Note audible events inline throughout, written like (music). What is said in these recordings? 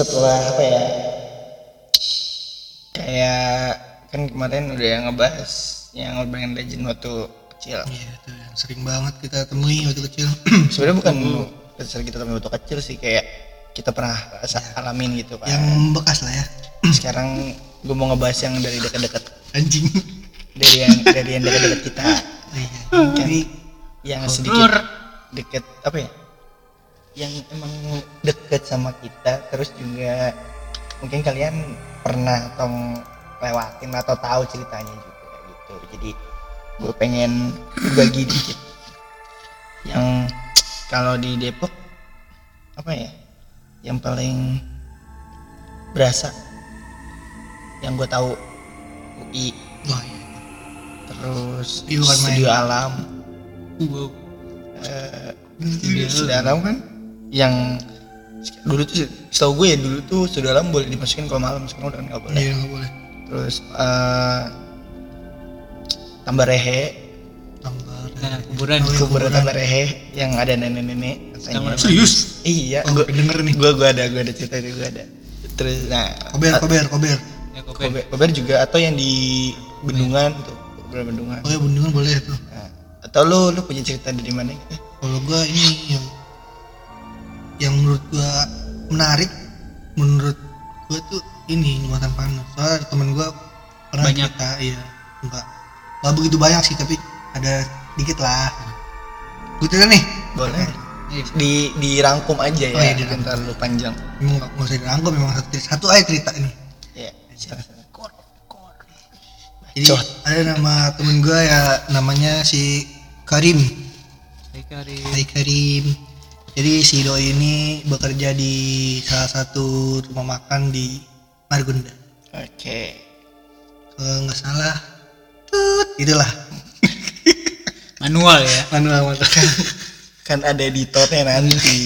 setelah apa ya? Kayak kan kemarin udah yang ngebahas yang Urban Legend waktu kecil. Iya itu yang sering banget kita temui waktu kecil. (clears throat) Sebenarnya bukan sering kita temui waktu kecil sih kayak kita pernah rasa alamin gitu kan yang bekas lah ya. (clears throat) Sekarang gue mau ngebahas yang dari dekat-dekat. Anjing. Dari yang dari yang dekat-dekat kita. Iya kan jadi yang sedikit deket apa ya yang emang deket sama kita terus juga mungkin kalian pernah atau lewatin atau tahu ceritanya juga gitu. Jadi gue pengen bagi dikit. Yang kalau di Depok apa ya yang paling berasa yang gue tahu UI wah iya. Terus Iya, bukan main. studio alam. Wow. eh studio alam kan yang dulu tuh setahu gue ya dulu tuh studio alam boleh dimasukin kalau malam sekarang udah nggak boleh. Iya nggak boleh. Terus eh tambah rehe. Tambah Nah, kuburan. kuburan tambah rehe yang ada nenek-nenek katanya. Serius? Iya. Oh, gue denger nih. Gue gue ada gue ada cerita itu gue ada. Terus nah kober kober kober. Ya, kober, kober juga atau yang di bendungan tuh kober bendungan. Oh ya bendungan boleh tuh. Nah, atau lu lu punya cerita dari mana? Gitu kalau gua ini yang yang menurut gua menarik menurut gua tuh ini jembatan panas. Soalnya temen gua pernah Banyak. cerita iya enggak enggak begitu banyak sih tapi ada dikit lah. Gue cerita nih. Boleh. Iya. di dirangkum aja ya Oh, iya, jangan dirangkum. terlalu panjang. Memang nggak nggak usah dirangkum memang satu satu aja cerita ini. Ya jadi Bacot. ada nama temen gua ya namanya si Karim. Hai Karim. Hai Karim jadi si doi ini bekerja di salah satu rumah makan di Margonda. Oke. Kalau nggak salah tut itulah. (laughs) Manual ya. manual manual. Kan ada editornya nanti.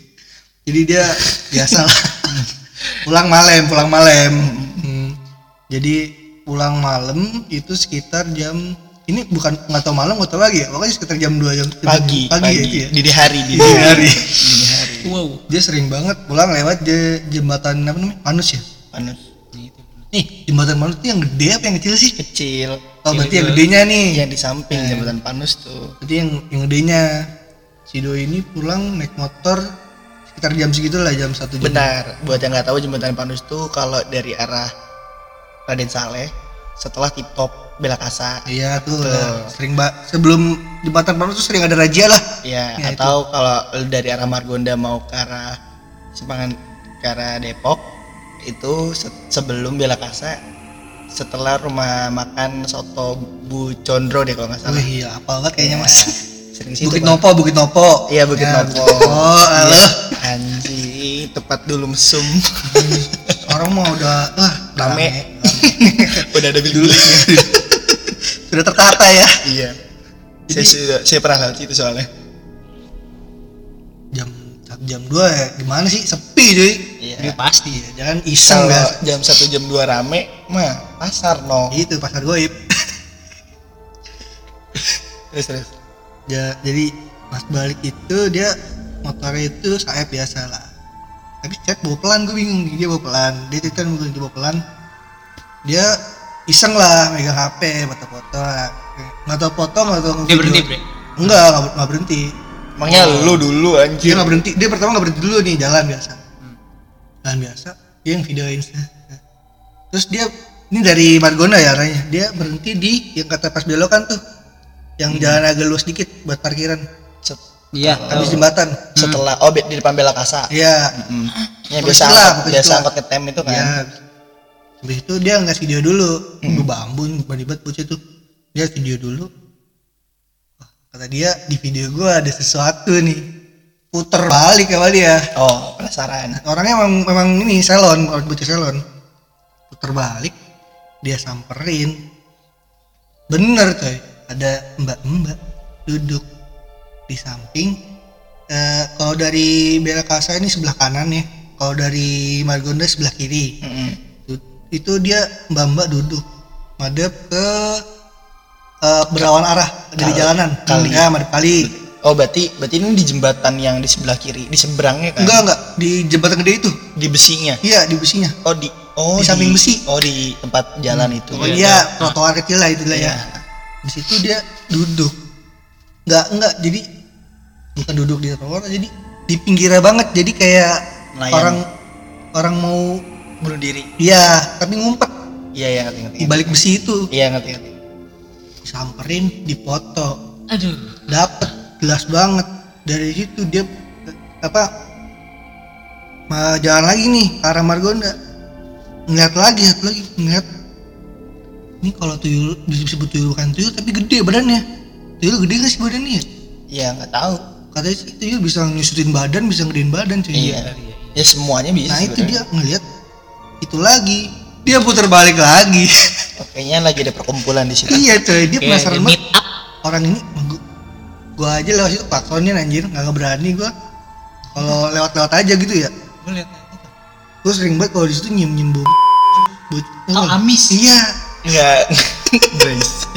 (laughs) Jadi dia biasa lah (laughs) pulang malam pulang malam. Hmm. jadi pulang malam itu sekitar jam ini bukan nggak tahu malam nggak tahu lagi ya. Pokoknya sekitar jam 2 jam pagi pagi, ya, itu ya. dini hari dini Dini hari. dini hari. Wow. dia sering banget pulang lewat je- jembatan apa namanya Manus ya? Panus nih jembatan Manus itu yang gede apa yang kecil sih? Kecil. Oh berarti yang gedenya nih. yang di samping jembatan Panus tuh. Berarti yang yang gedenya. Si doi ini pulang naik motor sekitar jam segitulah jam satu jam. benar. Buat yang nggak tahu jembatan Panus tuh kalau dari arah Raden Saleh setelah tip top Belakasa Iya tuh, lah. sering mbak sebelum jembatan Panus tuh sering ada razia lah. ya, Ya, atau kalau dari arah Margonda mau ke arah Sempangan ke arah Depok itu se- sebelum Belakasa setelah rumah makan soto Bu Condro deh kalau nggak salah Wih, iya apa banget kayaknya Ya, mas. sering situ, Bukit. Nopo, Bukit Nopo. Iya Bukit Ya, Nopo. Oh, halo. Iya, Anjing, tepat dulu mesum. Orang mau udah wah Rame. (laughs) Udah ada bilik-biliknya. (laughs) Sudah tertata ya. iya. Saya, sudah, saya pernah lewat itu soalnya. Jam jam 2 ya gimana sih? Sepi cuy. Iya. Ini pasti. Iya, jangan iseng Kalau ya. jam 1 jam 2 rame, mah pasar no. Itu pasar goib. (laughs) Terus terus. Ya, jadi pas balik itu dia motornya itu saya biasa lah tapi chat bawa pelan gue bingung dia bawa pelan dia cerita mungkin dia bawa pelan dia iseng lah megang HP foto-foto nggak tau foto nggak tau Dia berhenti, Bre. enggak nggak ber- nggak berhenti Emangnya lu dulu dia anjir. nggak berhenti dia pertama nggak berhenti dulu nih jalan biasa jalan biasa dia yang videoin terus dia ini dari Margonda ya arahnya dia berhenti di yang kata pas belokan tuh yang jalan agak luas dikit buat parkiran Set- Iya. habis jembatan Setelah oh be- di depan Belakasa. Iya. Hmm. Ya biasa angkot, biasa angkot ke tem itu kan. Iya. Habis itu dia ngasih video dulu. Gue bambu banget bocah tuh. Dia video dulu. Wah, kata dia di video gua ada sesuatu nih. Puter balik sama dia. Oh, penasaran. Orangnya memang memang ini salon, orang bocah salon. Puter balik, dia samperin. Bener coy, ada mbak-mbak duduk di samping. Eh, kalau dari Bela Kasa ini sebelah kanan ya. Kalau dari Margonda sebelah kiri. Mm-mm. Itu, itu dia mbak-mbak duduk madep ke eh, berlawan arah dari Kali. jalanan. Kali. Ya, madep kali. oh berarti berarti ini di jembatan yang di sebelah kiri di seberangnya kan enggak enggak di jembatan gede itu di besinya iya di besinya oh di oh Di samping besi. oh di tempat jalan itu oh Iya, trotoar kecil lah itu lah ya Iya. di situ dia duduk enggak enggak jadi bukan duduk di trotoar jadi di pinggirnya banget jadi kayak Nelayan. orang orang mau bunuh diri. Iya tapi ngumpet. Iya iya ngerti ngerti. Di balik besi itu. Iya ngerti ngerti. Disamperin dipoto. Aduh. dapet jelas banget. Dari situ dia apa jalan lagi nih ke arah Margonda. Ngeliat lagi lihat lagi ngeliat. Ini kalau tuyul bisa disebut tuyul bukan tuyul tapi gede badannya. Tuyul gede gak sih badannya? Ya? iya nggak tahu. Katanya sih tuyul bisa nyusutin badan bisa gedein badan cuy. Iya. Ya semuanya bisa nah itu sebenarnya. dia ngeliat itu lagi. Dia putar balik lagi. Oh, kayaknya lagi ada perkumpulan di situ. Iya coy. Dia Kayak penasaran meet banget. orang ini gua, gua aja lewat situ klaksonnya anjir. Nggak berani gua. Kalau lewat-lewat aja gitu ya. Gue liat gua sering banget kalau di situ nyium nyium bau Bau- Oh, amis. iya. Enggak.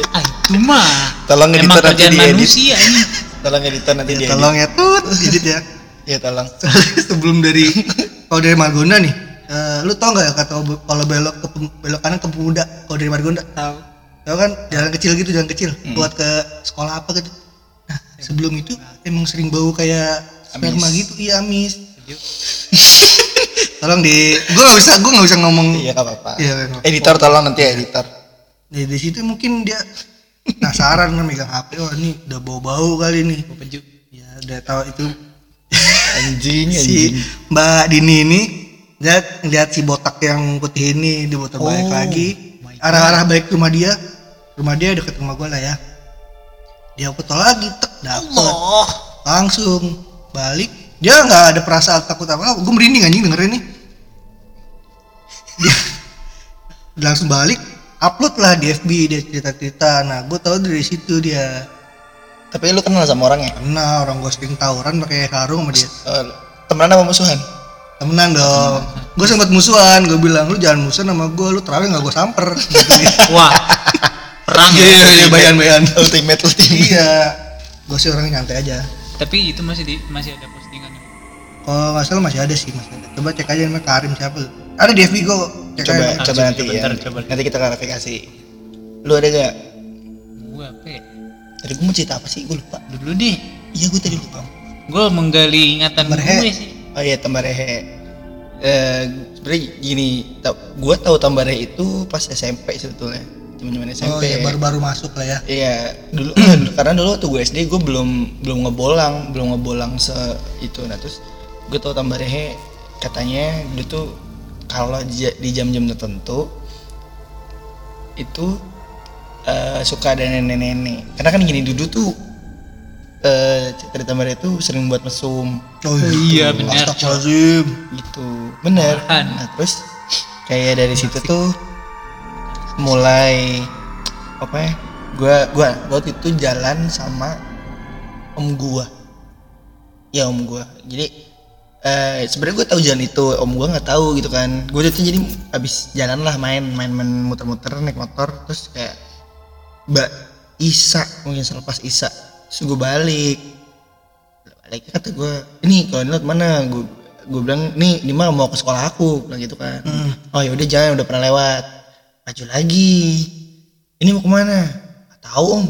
Ah itu mah. tolong Emang editor nanti kerjaan diedit manusia ini. tolong editor nanti diedit tolong ya tut. Edit ya. (laughs) Ya tolong. (laughs) Sebelum dari kalau dari Margonda nih eh, lu tau nggak ya kata kalau belok ke belok kanan ke pemuda kalau dari Margonda? Tahu tau kan? Jalan kecil gitu jalan kecil. Hmm. buat ke sekolah apa gitu. Nah sebelum itu emang sering bau kayak sperma Amis. gitu. Iya amis. (laughs) Tolong di gua nggak bisa gua nggak bisa ngomong. Iya nggak apa-apa. Iya, editor tolong nanti ya editor. Nah, di situ mungkin dia penasaran kan (laughs) megang HP oh ini udah bau-bau kali nih Peju. ya udah tahu itu. Anjing (laughs) si Mbak Dini ini dia ngeliat si botak yang putih ini di balik balik Oh, lagi. my arah-arah balik rumah dia. Rumah dia deket rumah gue lah ya. Dia foto lagi tek dapet. Langsung balik. Dia nggak ada perasaan takut apa apa gue merinding anjing dengerin nih dia, (laughs) dia langsung balik. Upload lah di FB dia cerita-cerita. Nah gue tahu dari situ dia. Tapi lu kenal sama orangnya? Kenal orang gue sering tawuran pakai karung sama dia. Eh, temenan apa musuhan temenan dong. Gue sempat musuhan gue bilang lu jangan musuhan sama gue lu terawih nggak gue samper. (laughs) Wah. Perang. iya iya iya bayan bayan. Ultimate ultimate. Iya. Gue sih orangnya nyantai aja. Tapi itu masih di masih ada postingan. kalau nggak salah masih ada sih masih ada. Coba cek aja namanya Karim siapa. Ada di FB gue cek coba aja coba coba, nanti coba, ya. nanti kita klarifikasi. Lu ada gak Gue apa ya? tadi gue mau cerita apa sih? Gue lupa. Dulu deh. iya gue tadi lupa. Gue menggali ingatan gue sih. Oh iya Tambarehe eh sebenarnya gini gue tahu Tambarehe itu pas SMP sebetulnya teman-teman oh SMP ya baru-baru masuk lah ya Iya, dulu (clears throat) karena dulu waktu gue SD gue belum belum ngebolang, belum ngebolang se itu. Nah, terus gue tau Tambarehe katanya dia tuh kalau di jam-jam tertentu itu eh, suka ada nenek-nenek. Karena kan gini dulu tuh eh cerita Tambarehe tuh sering buat mesum. Oh iya, benar, Astagfirullahaladzim gitu. Bener. Nah, terus kayak dari situ tuh mulai apa ya gua gua waktu itu jalan sama om gua. Ya om gua. Jadi eh sebenarnya gua tahu jalan itu om gua nggak tahu gitu kan. Gua itu jadi abis jalan lah main main main muter-muter naik motor terus kayak mbak Isa mungkin selepas Isa terus gua balik. Balik kata gua ini kalau mana gua gua bilang nih di mana mau ke sekolah aku bilang gitu kan. Hmm. oh ya udah jangan udah pernah lewat. Maju lagi. Ini mau ke mana? Nggak tahu om.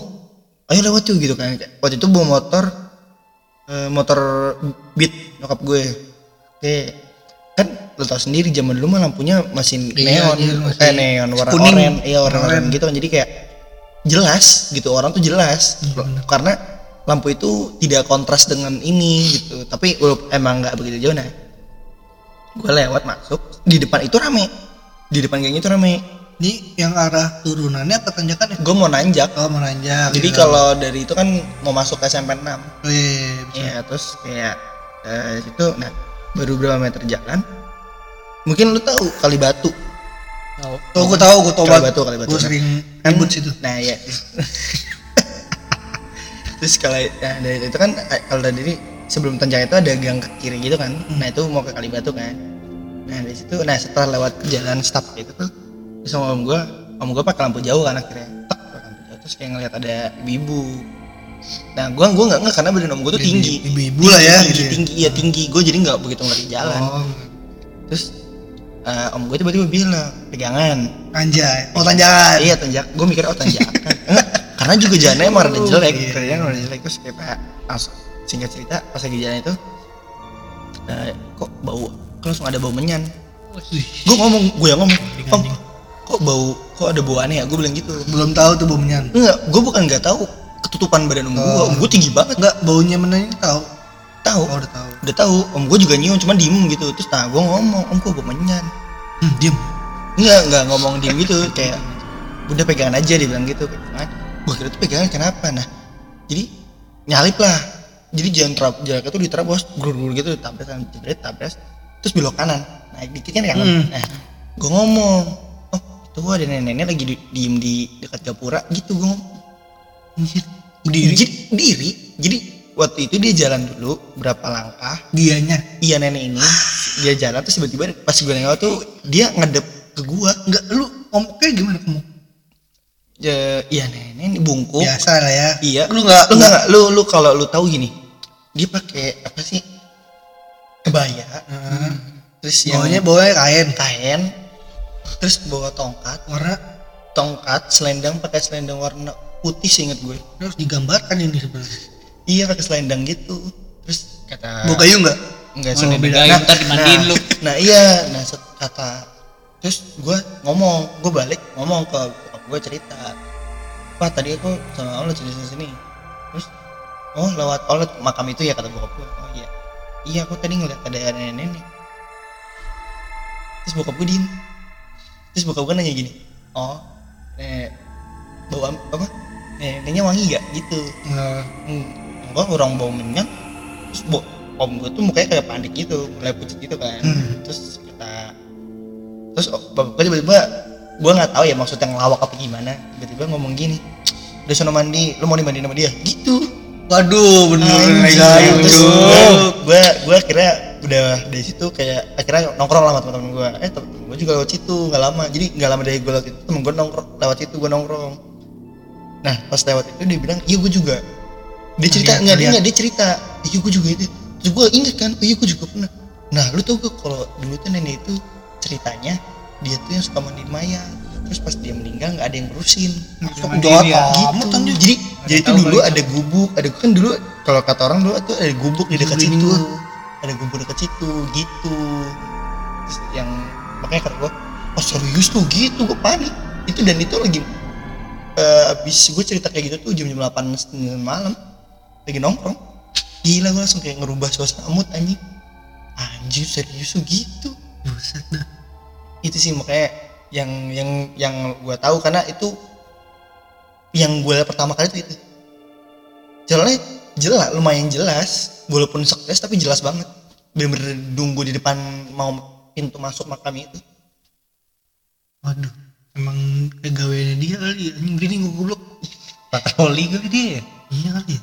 Ayo lewat yuk gitu kan. Waktu itu bawa motor eh, motor beat nyokap gue. Oke. Kan lo tau sendiri zaman dulu mah lampunya masih Iya, neon iya, masih eh neon warna kuning. oranye iya warna Oranye. gitu kan. Jadi kayak jelas gitu orang tuh jelas. Bener. karena lampu itu tidak kontras dengan ini gitu. Tapi emang nggak begitu jauh nah gue lewat masuk di depan itu rame. Di depan geng itu rame. Ini yang arah turunannya apa tanjakan ya? Gue mau nanjak. Oh menanjak jadi gitu. kalau dari itu kan mau masuk ke SMP 6 oh, iya, iya, ya terus kayak eh, itu nah baru berapa meter jalan mungkin lu tahu kali batu? Tahu. oh gue tahu gue tahu Kali banget. Batu, kali batu. gue sering Kan- ribut situ nah ya (laughs) terus kalau nah, dari itu kan eh, kalau dari sebelum tanjak itu ada gang ke kiri gitu kan. Nah itu mau ke Kalibatu kan. Nah dari situ nah setelah lewat jalan stop itu tuh terus sama om gua om gua pakai lampu jauh kan akhirnya. Tek lampu jauh. Terus kayak ngeliat ada ibu nah gua gua nggak nggak karena badan om gua tuh tinggi. Ibu-ibu lah ya tinggi gitu ya. tinggi. Iya tinggi. Gue jadi nggak begitu ngerti jalan. Oh. Terus eh, om gue tiba-tiba bilang pegangan. Anjay. Oh tanjakan. iya tanjak. Gue mikir oh tanjakan. (laughs) Enggak, karena juga jalannya emang rada Oh, jelek. Iya. jalannya rada jelek. Terus kayak singkat cerita pas lagi jalan itu eh, kok bau kok langsung ada bau menyan. Wih, gue ngomong gue yang ngomong om kok bau kok ada bau aneh ya? Gue bilang gitu. Belum tahu tuh bau menyan. Enggak gue bukan nggak tahu ketutupan badan om gue om gue tinggi banget. Enggak baunya menyan tahu. Tahu. Oh udah tahu. Udah tahu. Om gue juga nyium cuman diem gitu. Terus nah gue ngomong om kok bau menyan? Hmm, diem. Enggak enggak ngomong diem gitu. Kayak udah pegangan aja dia bilang gitu. Pegangan gue kira tuh pegangan kenapa? Nah jadi nyalip lah jadi jalan terap jalan itu diterabos gur gur gitu tabrak jebret tabrak terus belok kanan. Naik dikit kan kanan Hmm. nah gue ngomong oh itu ada nenek-nenek lagi di, diem di dekat gapura gitu gue ngomong. Anjir. Berdiri. Jadi berdiri. Jadi waktu itu dia jalan dulu berapa langkah dianya? iya nenek ini dia jalan terus tiba-tiba pas gue nengok tuh dia ngedep ke gua. Enggak lu ngomongnya gimana kamu ya, iya nenek ini bungkuk. Biasa lah ya. Iya. Lu enggak lu nggak lu lu kalau lu tahu gini dia pakai apa sih? Kebaya. Heeh. terus yang bawanya bawanya kain. kain. Terus bawa tongkat. Warna? Tongkat selendang pakai selendang warna putih seinget gue. Terus digambarkan ini sebenarnya. Iya pakai selendang gitu. Terus kata bau kayu enggak enggak Oh, selendang beda. kayu, ntar dimandiin nah, lu. nah iya. Nah kata terus gue ngomong gue balik ngomong ke gue cerita. Pak tadi aku sama Allah cerita sini. Terus oh lewat oh lewat makam itu ya kata bokap gue oh iya. Iya aku tadi ngeliat ada nenek-nenek. Terus bokap gue diem. Terus bokap gue nanya gini oh nenek bau am- apa? Neneknya wangi gak gitu. Nah, Hmm, enggak orang bau minyak. Terus bo, om gue tuh mukanya kayak panik gitu mulai pucet gitu kan. Hmm. terus kata terus oh, bapak gue tiba-tiba gue nggak tahu ya maksudnya ngelawak apa gimana. Tiba-tiba ngomong gini udah sono mandi. Lu mau dimandiin sama dia? Gitu. Waduh bener kayu terus gue gue gue akhirnya udah dari situ kayak akhirnya nongkrong lah sama teman-teman gue eh temen gue juga lewat situ nggak lama. Jadi nggak lama dari gue lewat itu temen gue nongkrong lewat situ gue nongkrong. Nah pas lewat itu dia bilang iya gue juga. Dia cerita nggak dia nggak dia cerita iya gue juga itu. Terus gue inget kan iya gue juga pernah. Nah lu tau gak kalau dulu tuh nenek itu ceritanya dia tuh yang suka mandiin mayat terus pas dia meninggal nggak ada yang ngurusin. Jahat ya. gitu. Jadi jadi itu dulu ada gubuk, ada kan dulu kalau kata orang dulu tuh ada gubuk di dekat situ. Ada gubuk dekat situ gitu. Terus yang makanya kata gua, oh serius tuh? Gitu? Gua panik. Itu dan itu lagi eh abis gue cerita kayak gitu tuh jam jam delapan malam. Lagi nongkrong. Gila gue langsung kayak ngerubah suasana mood anjing. Anjir serius tuh? Gitu. Buset dah itu sih makanya yang yang yang gue tahu karena itu yang gue lihat pertama kali itu itu. Jalannya jelas lumayan jelas walaupun sukses tapi jelas banget. Bener-bener nunggu di depan mau pintu masuk makam itu. Waduh emang pegawainya dia kali ya? Gini gue goblok. Patroli kali dia iya kali ya?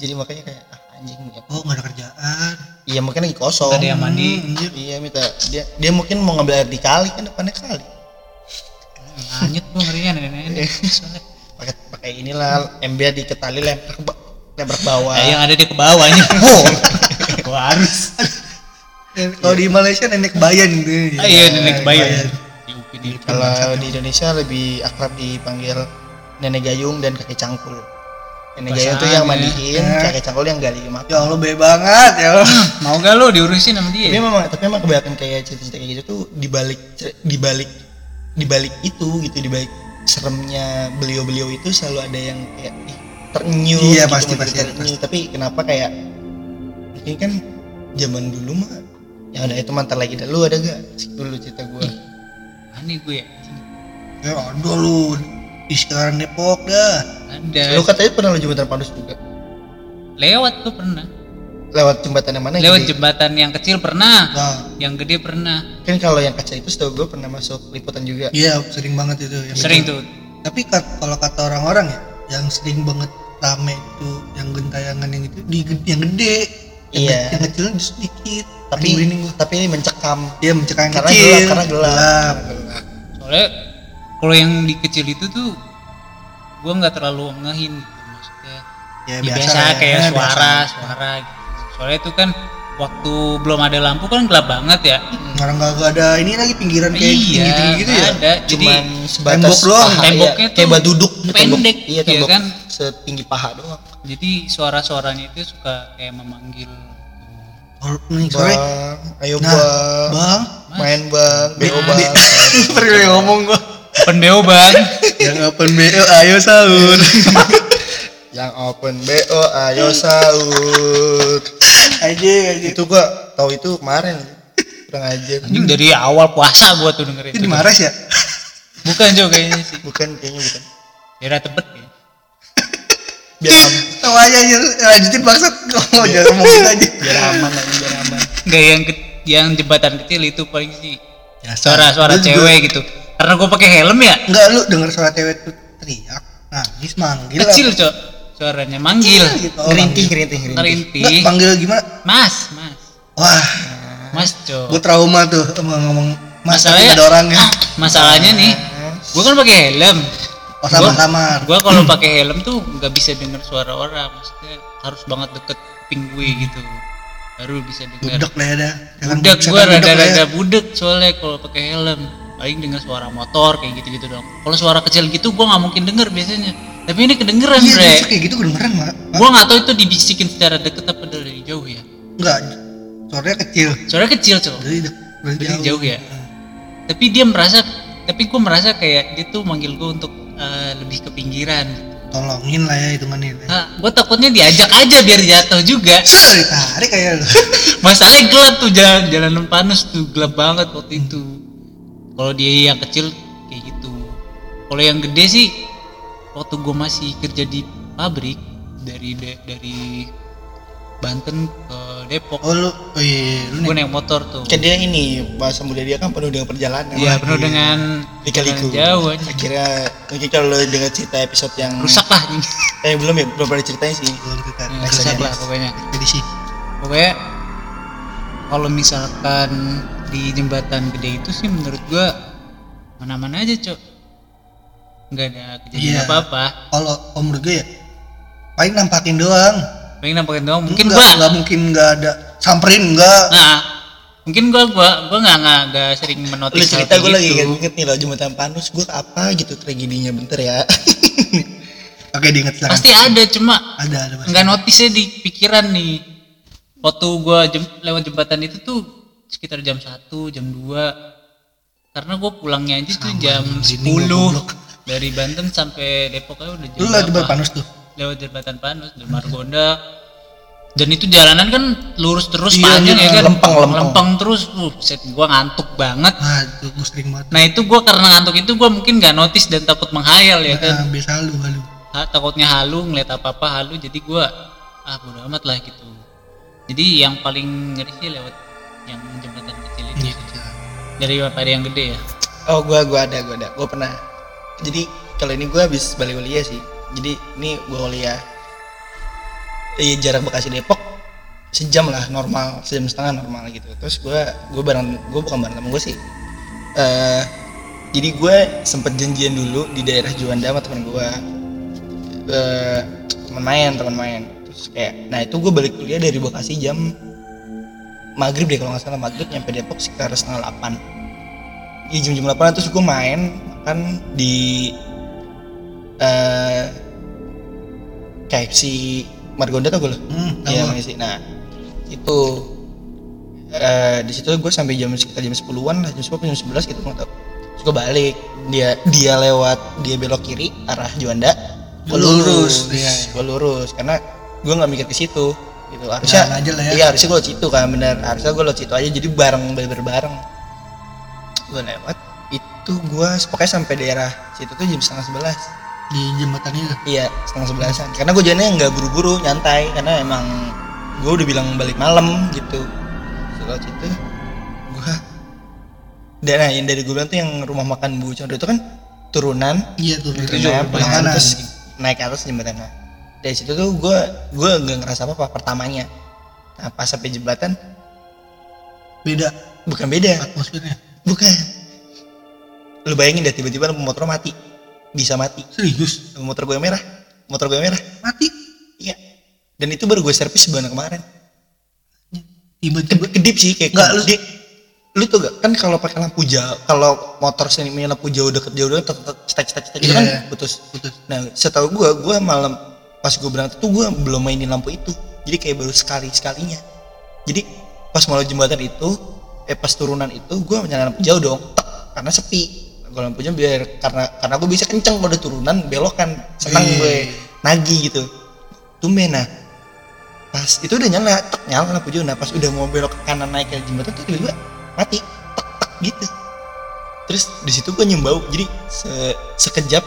Jadi makanya kayak ah, anjing ya. Oh nggak ada kerjaan. Iya mungkin lagi kosong. Ada yang mandi. Hmm, anjir. iya minta. Dia dia mungkin mau ngambil air di kali kan depannya kali. Lanjut gua ngerinya nenek-nenek pakai pakai inilah ember di ketali lempar ke lempar ke bawah. Eh, yang ada di ke bawahnya (laughs) oh gua harus. Kalau di Malaysia nenek bayan gitu ah, iya nenek bayan. Kalau di Indonesia lebih akrab dipanggil nenek gayung dan kakek cangkul. Nenek gayung tuh yang mandiin, Eh. kakek cangkul yang gali ya makam. Allah baik banget ya Allah. Mau gak lu diurusin sama Tapi dia memang, tapi memang kebanyakan kayak cerita-cerita kayak gitu tuh dibalik dibalik dibalik itu gitu dibalik seremnya beliau-beliau itu selalu ada yang kayak ih, terenyuh Iya, gitu, pasti, pasti, terenyuh. tapi kenapa kayak mungkin kan zaman dulu mah yang ada itu mantar lagi. Lu ada gak dulu cerita gue aneh gue ya. Ya ada lu di sekarang Depok dah. Ada lu katanya pernah lu jembatan pandus juga? Lewat tuh pernah. Lewat jembatan yang mana lewat Gede? jembatan yang kecil pernah. Nah. Yang gede pernah. Kan kalau yang kaca itu setahu gue pernah masuk liputan juga. Iya sering banget itu yang sering tuh. Tapi kalau kata orang-orang ya yang sering banget rame itu yang gentayangan yang itu di yang gede. Yang, Iya. yang kecil sedikit. Tapi gua. tapi ini mencekam. Dia mencegah yang karena kecil. gelap karena gelap, soalnya kalau yang di kecil itu tuh gua nggak terlalu ngehin gitu maksudnya. Ya, Ya, biasa, biasa, lah ya, kayak biasa. suara suara gitu. soalnya itu kan waktu belum ada lampu kan gelap banget ya. Orang nggak nggak ada ini lagi pinggiran kayak iya tinggi tinggi gitu ya? ada. Jadi cuman sebatas tembok doang. paha, Temboknya iya, kayak batu duduk pendek, iya iya tembok kan? setinggi paha doang. Jadi suara-suaranya itu suka kayak memanggil Oh, nih bang ayo Nah, bang. bang. Main bang beo bang. (laughs) Terus ngomong gua open BO bang. Yang open BO ayo sahur (laughs) yang open bo ayo sahur aja aja itu gua tahu itu kemarin. Kurang aja anjing dari awal puasa gua tuh dengerin di Mares ya? Bukan juga kayaknya sih. Bukan kayaknya bukan. Daerah tebet ya biar aman tahu aja aja lanjutin maksud. Ngomong jangan ngomongin aja. Biar aman aja biar aman. Enggak yang yang jembatan kecil itu paling sih. Biasa. suara-suara Lu juga- cewek gitu karena gua pakai helm ya? Enggak lu denger suara cewek tuh teriak nangis manggil kecil cok. Suaranya manggil. Apa? gitu oh, manggil. enggak panggil gimana? Mas mas. Wah. Mas cok. Gua trauma tuh sama ngomong mas masalahnya ada orangnya (clears throat) masalahnya nih gua kan pakai helm. Oh sama samar gua kalau pakai helm tuh nggak bisa denger suara orang maksudnya harus banget deket kuping gue gitu. Baru bisa denger. Budek lah ya dah. Budak budek lah ya. rada-rada budek soalnya kalau pakai helm paling denger suara motor kayak gitu-gitu dong. Kalau suara kecil gitu gua nggak mungkin denger biasanya. Tapi ini kedengeran iya bre kayak gitu kedengeran mak. Gua nggak tahu itu dibisikin secara deket apa dari jauh ya. Enggak suaranya kecil. Suaranya kecil cok. Dek dari Berarti jauh. ya? tapi dia merasa tapi gua merasa kayak dia tuh manggil gua untuk eh, lebih ke pinggiran. Gitu. tolongin lah ya hitungannya. Nah, gue takutnya diajak aja biar jatuh juga. Ditarik kayak (laughs) Masalahnya gelap tuh jalan jalanan panas tuh gelap banget waktu itu. Kalau dia yang kecil kayak gitu. Kalau yang gede sih waktu gue masih kerja di pabrik dari de- dari Banten ke Depok, oh lu oh iya lu gue naik motor tuh. kan dia ini bahasa muda dia kan penuh dengan perjalanan Iya penuh dengan Lika-liku. perjalanan jauh aja. Akhirnya mungkin kalau lo dengar cerita episode yang Rusak lah ini. (laughs) eh belum ya belum pernah ceritain sih. belum kita Ya, rusak lah pokoknya. ekspedisi pokoknya kalau misalkan di jembatan gede itu sih menurut gua mana-mana aja cok. Nggak ada kejadian Iya. apa-apa. Kalau om gue ya paling nampakin doang. Paling nampakin doang. Mungkin Nggak- gua nggak mungkin nggak ada. Samperin enggak nah mungkin gua gua gua nggak nggak nggak sering Lu menotis hal cerita kayak gue lagi gitu. inget nih loh jembatan Panus gue apa gitu tragedinya bentar ya. (laughs) oke diinget silakan. Pasti ada cuma ada ada nggak notisnya di pikiran nih. Waktu gua jem- lewat jembatan itu tuh sekitar jam 1 jam 2 karena gue pulangnya aja tuh jam merinding 10 gua goblok. dari Banten sampai Depok aja udah jam lu lah jembatan panus tuh? Lewat jembatan Panus dari Margonda. Dan itu jalanan kan lurus terus Iya, panjang iya, ya kan? lempeng, lempeng. terus. Uh, set gua ngantuk banget. Nah itu gue sering banget. Nah itu gua karena ngantuk itu gua mungkin nggak notice dan takut menghayal ya kan? Nah, biasa lu halu. Ha- takutnya halu ngeliat apa apa halu. Jadi gua ah bodo amat lah gitu. Jadi yang paling ngeri sih lewat yang jembatan kecil itu Iya, kecil. dari pada yang gede ya Oh gue gua ada gue ada gue pernah. Jadi kalau ini gue habis balik kuliah sih. Jadi ini gue kuliah. Iya jarak Bekasi Depok sejam lah normal sejam setengah normal gitu. Terus gue gue bareng gue bukan bareng temen gue sih. eh jadi gue sempet janjian dulu di daerah Juanda sama temen gue. Eh teman main teman main. Terus kayak nah itu gue balik kuliah dari Bekasi jam maghrib deh kalau nggak salah maghrib nyampe Depok sekitar setengah delapan Iya jam-jam 8 terus gue main makan di eh KFC Margonda tau gue lo? hmm, Iya masih. Nah itu eh di situ gue sampai jam sekitar jam 10-an lah jam 10 jam 11 gitu nggak tahu. Terus gue balik dia dia lewat dia belok kiri arah Juanda. Gue Lu lurus, lurus, iya. gue lurus karena gue nggak mikir ke situ gitu. Harusnya aja lah ya. iya harusnya gue lewat situ kan bener. Harusnya gue lewat situ aja jadi bareng bener bareng. Gue lewat itu gue pokoknya sampai daerah situ tuh jam setengah sebelas. Di jembatan itu? Iya setengah sebelasan. Karena gue jalannya nggak buru-buru nyantai. Karena emang gue udah bilang balik malam gitu. Setelah itu gue dan nah, yang dari gue bilang tuh yang rumah makan Bu Condro itu kan turunan. Iya tuh turunan belah nah, kanan terus naik ke atas jembatan dari situ tuh gue gue nggak ngerasa apa apa pertamanya. Nah pas sampai jembatan beda. Bukan beda. Atmosfernya. Bukan. Lu bayangin deh tiba-tiba motor mati. Bisa mati. Serius? Motor gue merah. Motor gue merah. Mati? Iya. Dan itu baru gue servis sebulan kemarin. Tiba-tiba Kedip, sih kayak Nggak, lu- lu tuh gak kan kalau pakai lampu jauh kalau motor sini lampu jauh deket jauh deket cetak cetak cetak gitu Iya, kan iya. putus. Putus. Nah setahu gua gua malam pas gua berangkat tuh gua belum mainin lampu itu. Jadi kayak baru sekali sekalinya. Jadi pas mau jembatan itu eh pas turunan itu gua nyalain lampu jauh dong. Tek, karena sepi. Gua lampunya biar karena karena gua bisa kenceng udah turunan belok kan senang Iya. gue. Nagih gitu. Tumben nah. Pas itu udah nyala tek nyala lampu jauh. Nah pas udah mau belok ke kanan naik ke jembatan tuh tiba-tiba mati. Tek tek gitu. Terus di situ gue nyium bau. Jadi se sekejap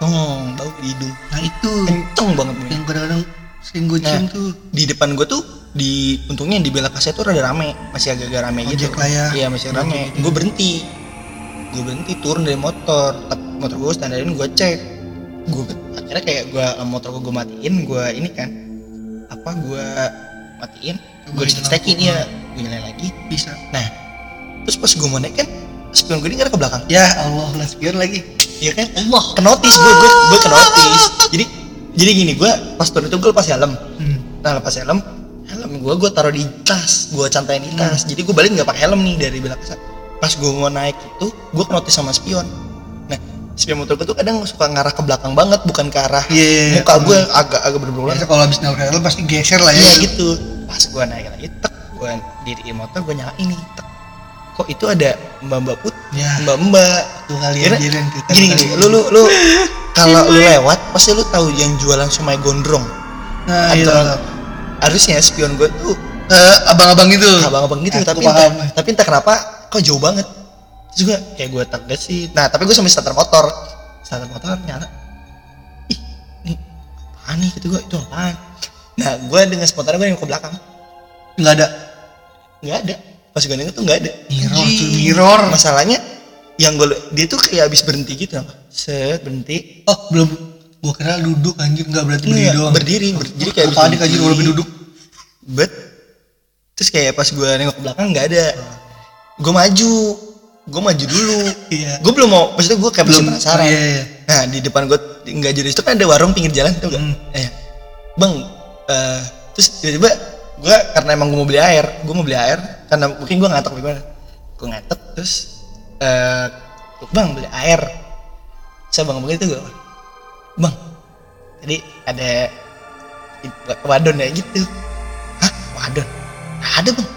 hmm, bau di hidung. Nah itu. Kenceng banget men. yang kadang-kadang sering gue Nah. cium tuh. di depan gue tuh di untungnya di belakang saya tuh rada rame. Masih agak-agak rame gitu. Ojek lah ya. iya masih rame gue berhenti. Gue berhenti turun dari motor. Motor gue standarin gue cek. Gue akhirnya kayak gue motor gue gue matiin gue ini kan. Apa gue matiin? Gue stekin lampu. ya gue nyalain lagi. Bisa. Nah terus pas gue mau naik kan spion gue ini nggak ke belakang ya Allah lah spion lagi Iya kan? Allah. Ke notice gue, gue, gue ke notice. Jadi, jadi gini, gue pas turun itu gue lepas helm. hmm. Nah lepas helm, helm gue gue taruh di tas, gue cantain di tas. Jadi gue balik nggak pakai helm nih dari belakang. Pas gue mau naik itu, gue ke notice sama spion. Nah, spion motor gue tuh kadang suka ngarah ke belakang banget, bukan ke arah Iya, iya, muka gue agak agak berbeda biasa kalau habis nabrak helm pasti geser lah ya Iya gitu. Pas gue naik lagi, tek, gue diriin motor, gue nyalain nih, tek. Kok itu ada mbak-mbak put, ya. mbak-mbak? Tuh kali Kira- anjir yang kita gini gini lu lu lu (laughs) kalau lu lewat pasti lu tahu yang jualan somai gondrong. Nah iya. Antara- harusnya spion gue tuh Eh, abang-abang itu. Abang-abang gitu Aku tapi paham. entah, tapi entah kenapa kok jauh banget. Terus juga kayak gue tegas sih. Nah tapi gue sambil starter motor. Starter motor nyala. Ih ini apaan nih? Gitu gue itu apaan? Nah gue dengan spontan gue nengok ke belakang. Nggak ada? Nggak ada pas gue nengok tuh nggak ada mirror tuh mirror masalahnya yang gue dia tuh kayak habis berhenti gitu apa set berhenti oh belum gua kira duduk anjir nggak berarti berdiri Iya, doang berdiri, ber- jadi kayak apa adik anjir walaupun duduk Bet. Terus kayak pas gue nengok ke belakang nggak ada. Gue maju, gue maju dulu. (laughs) Iya. Gue belum mau, maksudnya gue kayak masih Belum, penasaran. iya, iya. Nah di depan gue nggak jadi itu kan ada warung pinggir jalan tuh gak? Hmm. Eh, bang, eh, terus tiba-tiba gue karena emang gue mau beli air, gue mau beli air karena mungkin gue ngantuk gimana? Gue ngantuk terus, eh, bang beli air. Saya bang begitu gue, bang, tadi ada wadon ya gitu. Hah, wadon? Nggak ada bang.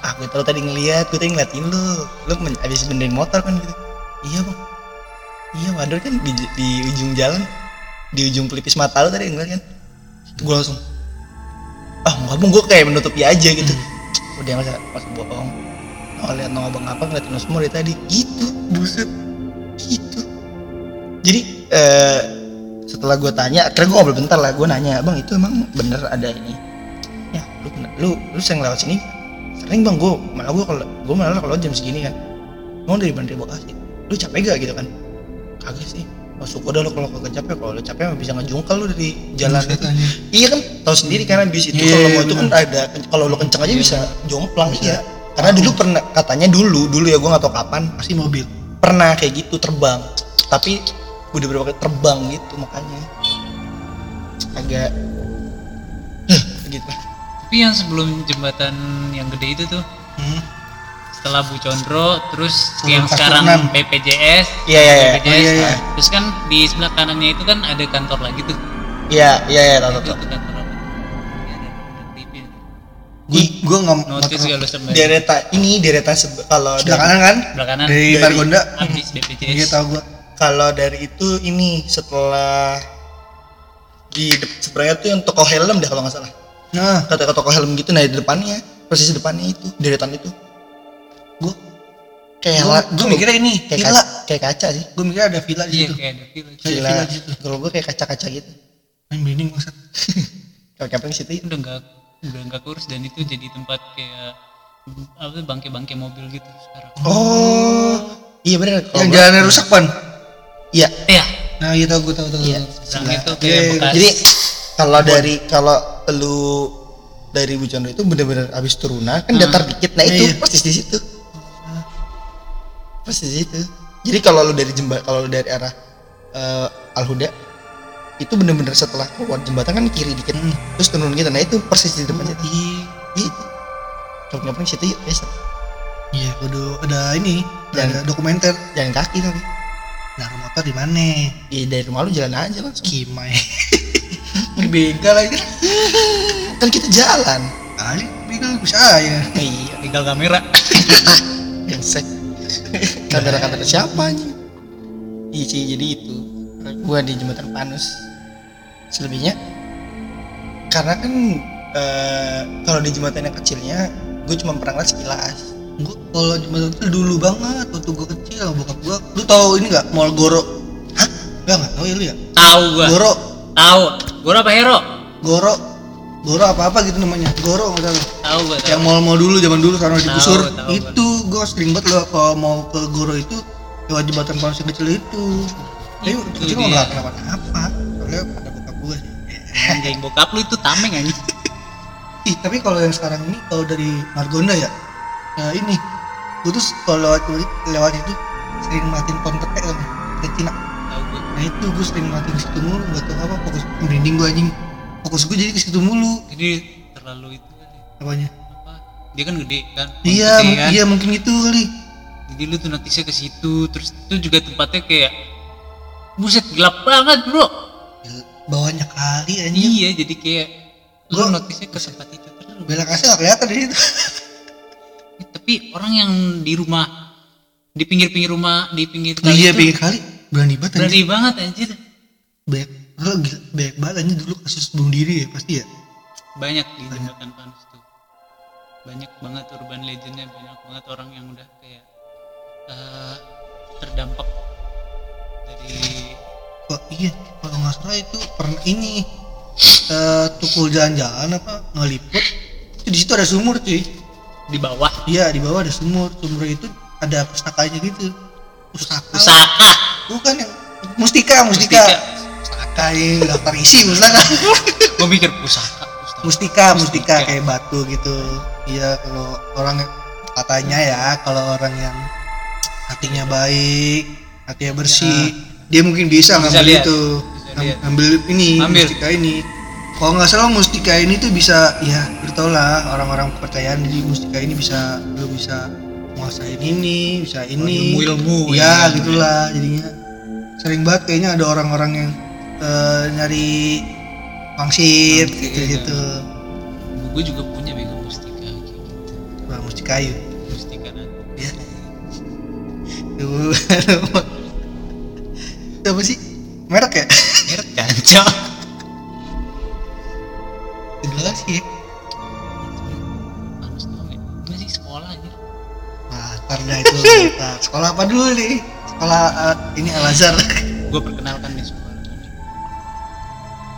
Ah, gue tahu tadi ngeliat, gue tadi ngeliatin lu, lu men- abis benerin motor kan gitu. Iya bang, iya wadon kan di, di ujung jalan, di ujung pelipis mata lu tadi ngeliat kan. Gue langsung, ah nggak bang, gue kayak menutupi aja gitu. Udah masa masa bohong. Oh lihat no abang apa ngeliatin lu semua dari tadi, gitu, buset, gitu. Jadi eh, setelah gue tanya, akhirnya gue ngobrol bentar lah, gue nanya, bang itu emang bener ada ini? Ya, lu bener- lu lu sering lewat sini? Sering bang, gue malah gue kalau gue malah kalau jam segini kan, mau dari Bandar Bekasi, lu capek gak gitu kan? Kagak sih, masuk udah lu kalau kagak capek, kalau lu capek mah bisa ngejungkal lu dari jalan Buset, itu. Iya kan, tahu sendiri karena bis itu Iya, kalau iya, mau itu kan ada, kalau lu kenceng aja bisa jomplang iya. Karena dulu pernah katanya dulu dulu ya gue nggak tahu kapan pasti mobil. pernah kayak gitu terbang. Tapi udah berapa kali terbang gitu makanya. Agak Huh, gitu. Tapi yang sebelum jembatan yang gede itu tuh hmm. Setelah Bu Condro terus Sebelum yang pas sekarang turunan. BPJS Iya, iya, iya. BPJS Oh, iya, iya. terus kan di sebelah kanannya itu kan ada kantor lagi tuh. Iya iya iya tahu tahu? Ya, ada TV. gua gua nggak notice gak lu deretan ini deretan sebe- kalau kanan kan? Sebelah kanan. Dari Dari- Margonda? Habis BPJS iya tahu gua. Kalau dari itu ini setelah di sebenarnya tuh yang toko helm deh kalau nggak salah. Nah. Kata toko helm gitu nah di depannya persis depannya itu deretan itu kayak gua, mikirnya ini kayak villa. kaca, kayak kaca sih. Gua mikirnya ada villa di iya situ. kayak ada village Kayak Villa. villa di situ. kalau gue kayak kaca-kaca gitu. Main bening maksud (laughs) kalau camping situ itu udah nggak udah nggak kurus dan itu jadi tempat kayak apa bangke-bangke mobil gitu sekarang. Oh. Iya bener. Kalau yang jalannya rusak pan? Iya. Iya. Nah iya tahu gua tahu tahu Iya. sekarang itu Iya, kayak iya. bekas. Jadi kalau dari kalau lu dari Bujono itu bener-bener habis turunan kan datar dikit, nah itu Iya. persis di situ. Persis di situ. Jadi kalau lu dari jembat kalau lu dari arah eh, Al Huda itu bener-bener setelah keluar jembatan kan kiri dikit Hmm. terus turun gitu. Nah itu persis di depan situ Iya, itu. Kalau nggak situ yuk biasa. Iya kudu ada ini Dan- ada dokumenter. jalan kaki tapi. Nah motor di mana? Iya dari rumah lu jalan aja langsung. Kimai. (laughs) Begal aja. Kan kita jalan. Kali begal bisa ya iya. Tinggal kamera. (laughs) Brengsek. (laughs) kamera-kamera siapa aja iya sih jadi itu. Gua di jembatan Panus. Selebihnya karena kan eh, kalau di jembatan yang kecilnya gue cuma pernah ngeliat sekilas. Gua kalau jembatan itu dulu banget waktu gua kecil bokap gua. Lu tahu ini nggak? Mall Goro. Hah? Nggak nggak tahu ya lu ya? Tahu gua. Goro. Tahu. Gua apa hero? Goro Goro apa apa gitu namanya. Goro nggak tahu. Tahu gua tahu. Yang mall-mall dulu zaman dulu karena digusur tahu, itu gue sering banget loh kalau mau ke Goro itu lewat jembatan panas yang kecil itu. Tapi kecil dia. nggak kenapa-napa soalnya ada bokap gue sih. Anjing bokap lu itu tameng anjing. (laughs) Ih tapi kalau yang sekarang ini kalau dari Margonda ya ya ini. Gue tuh kalau lewat, lewat itu sering matiin kontak kan ke Cina. Tahu gua. Nah itu gue sering matiin situ mulu nggak tahu apa fokus merinding gue anjing fokus gue jadi ke situ mulu. Jadi terlalu itu kali apanya? Apa? Dia kan gede kan? Iya kan. iya mungkin itu kali. Jadi lu tuh notisnya ke situ terus itu juga tempatnya kayak buset gelap banget bro. Bawahnya kali anjing. Iya jadi kayak lu notisnya ke tempat itu terus. Belak kasih nggak kelihatan di situ. (laughs) Eh, tapi orang yang di rumah di pinggir-pinggir rumah di pinggir Oh kali iya itu pinggir kali. Berani banget anjing. berani banget anjir Banyak, lo gila, banyak banget anjing dulu kasus bunuh diri ya pasti ya. banyak di jembatan Panus tuh banyak banget urban legendnya banyak banget orang yang udah kayak eh, terdampak dari Kok iya kalau nggak salah itu pernah ini eh tukul jalan-jalan apa ngeliput itu di situ ada sumur cuy. di bawah Iya di bawah ada sumur. Sumur itu ada pustakanya gitu. Pustaka. pusaka Bukan yang mustika, mustika. Mustika. Pustaka yang daftar isi pustaka. (laughs) gue mikir pusaka pusaka. mustika, mustika Mustika. kayak batu gitu. Iya kalau orang katanya ya kalau orang yang hatinya baik, hatinya bersih, dia mungkin bisa, Bisa ngambil lihat. itu, Bisa lihat. ngambil ini Ambil. mustika ini. Kalau nggak salah mustika ini tuh bisa, ya lah orang-orang kepercayaan jadi mustika ini bisa lu bisa menguasain ini, bisa ini. ilmu-ilmu, Iya ya. gitulah jadinya. Sering banget kayaknya ada orang-orang yang eh, nyari pangsit gitu gitu. gue juga punya bego mustika kayak gitu Wah, mustika kayu. mustika nanti Ya. Itu apa sih? Merek ya? merek jancok Jelas sih. Panus doang ya itu. (laughs) Sekolah apa dulu nih? Sekolah eh, ini Al Azhar. gue perkenalkan nih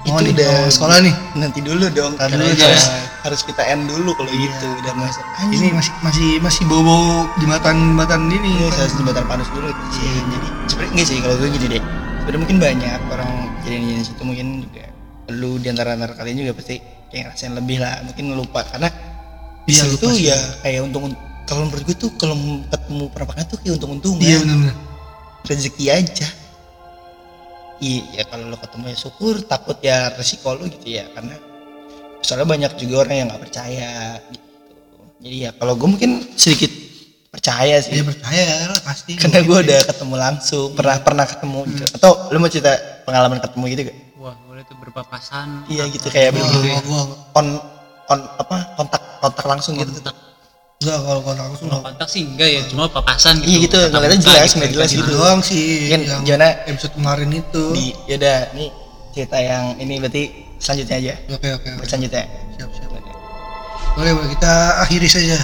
Oh, Itu udah mau sekolah nih. nanti dulu dong karena dulu, harus, coy. harus kita end dulu kalau Iya. gitu udah masuk Ini masih masih masih bobo jembatan-jembatan ini. ini saya jembatan panus dulu sih jadi sebenarnya enggak sih kalau gue gini deh sebenarnya mungkin banyak orang kejadian di situ mungkin juga lu di antara antara kalian juga pasti kayak ngerasain lebih lah mungkin ngelupa karena di Iya, situ lupa ya kayak untung kalau menurut gue tuh kalau ketemu penampakan tuh kayak untung-untungan Iya benar-benar. rezeki aja iya ya kalau lo ketemu ya syukur takut ya resiko lo gitu ya karena soalnya banyak juga orang yang nggak percaya gitu. Jadi ya kalau gue mungkin sedikit percaya sih. Dia percaya lah pasti. karena gue udah ketemu langsung pernah pernah ketemu gitu. atau lo mau cerita pengalaman ketemu gitu gak wah boleh tuh berpapasan. Iya gitu kayak Wah, begitu. gua, gua, on on apa kontak kontak langsung gitu. Kontak enggak kalau kontak langsung kalau kontak sih enggak ya cuma papasan gitu Iya gitu, ngeliatnya jelas, nggak jelas itu gitu. doang sih Kan yang gimana episode kemarin itu. di yaudah nih cerita yang ini berarti selanjutnya aja Oke oke oke. selanjutnya Siap siap. Boleh boleh kita akhiri saja.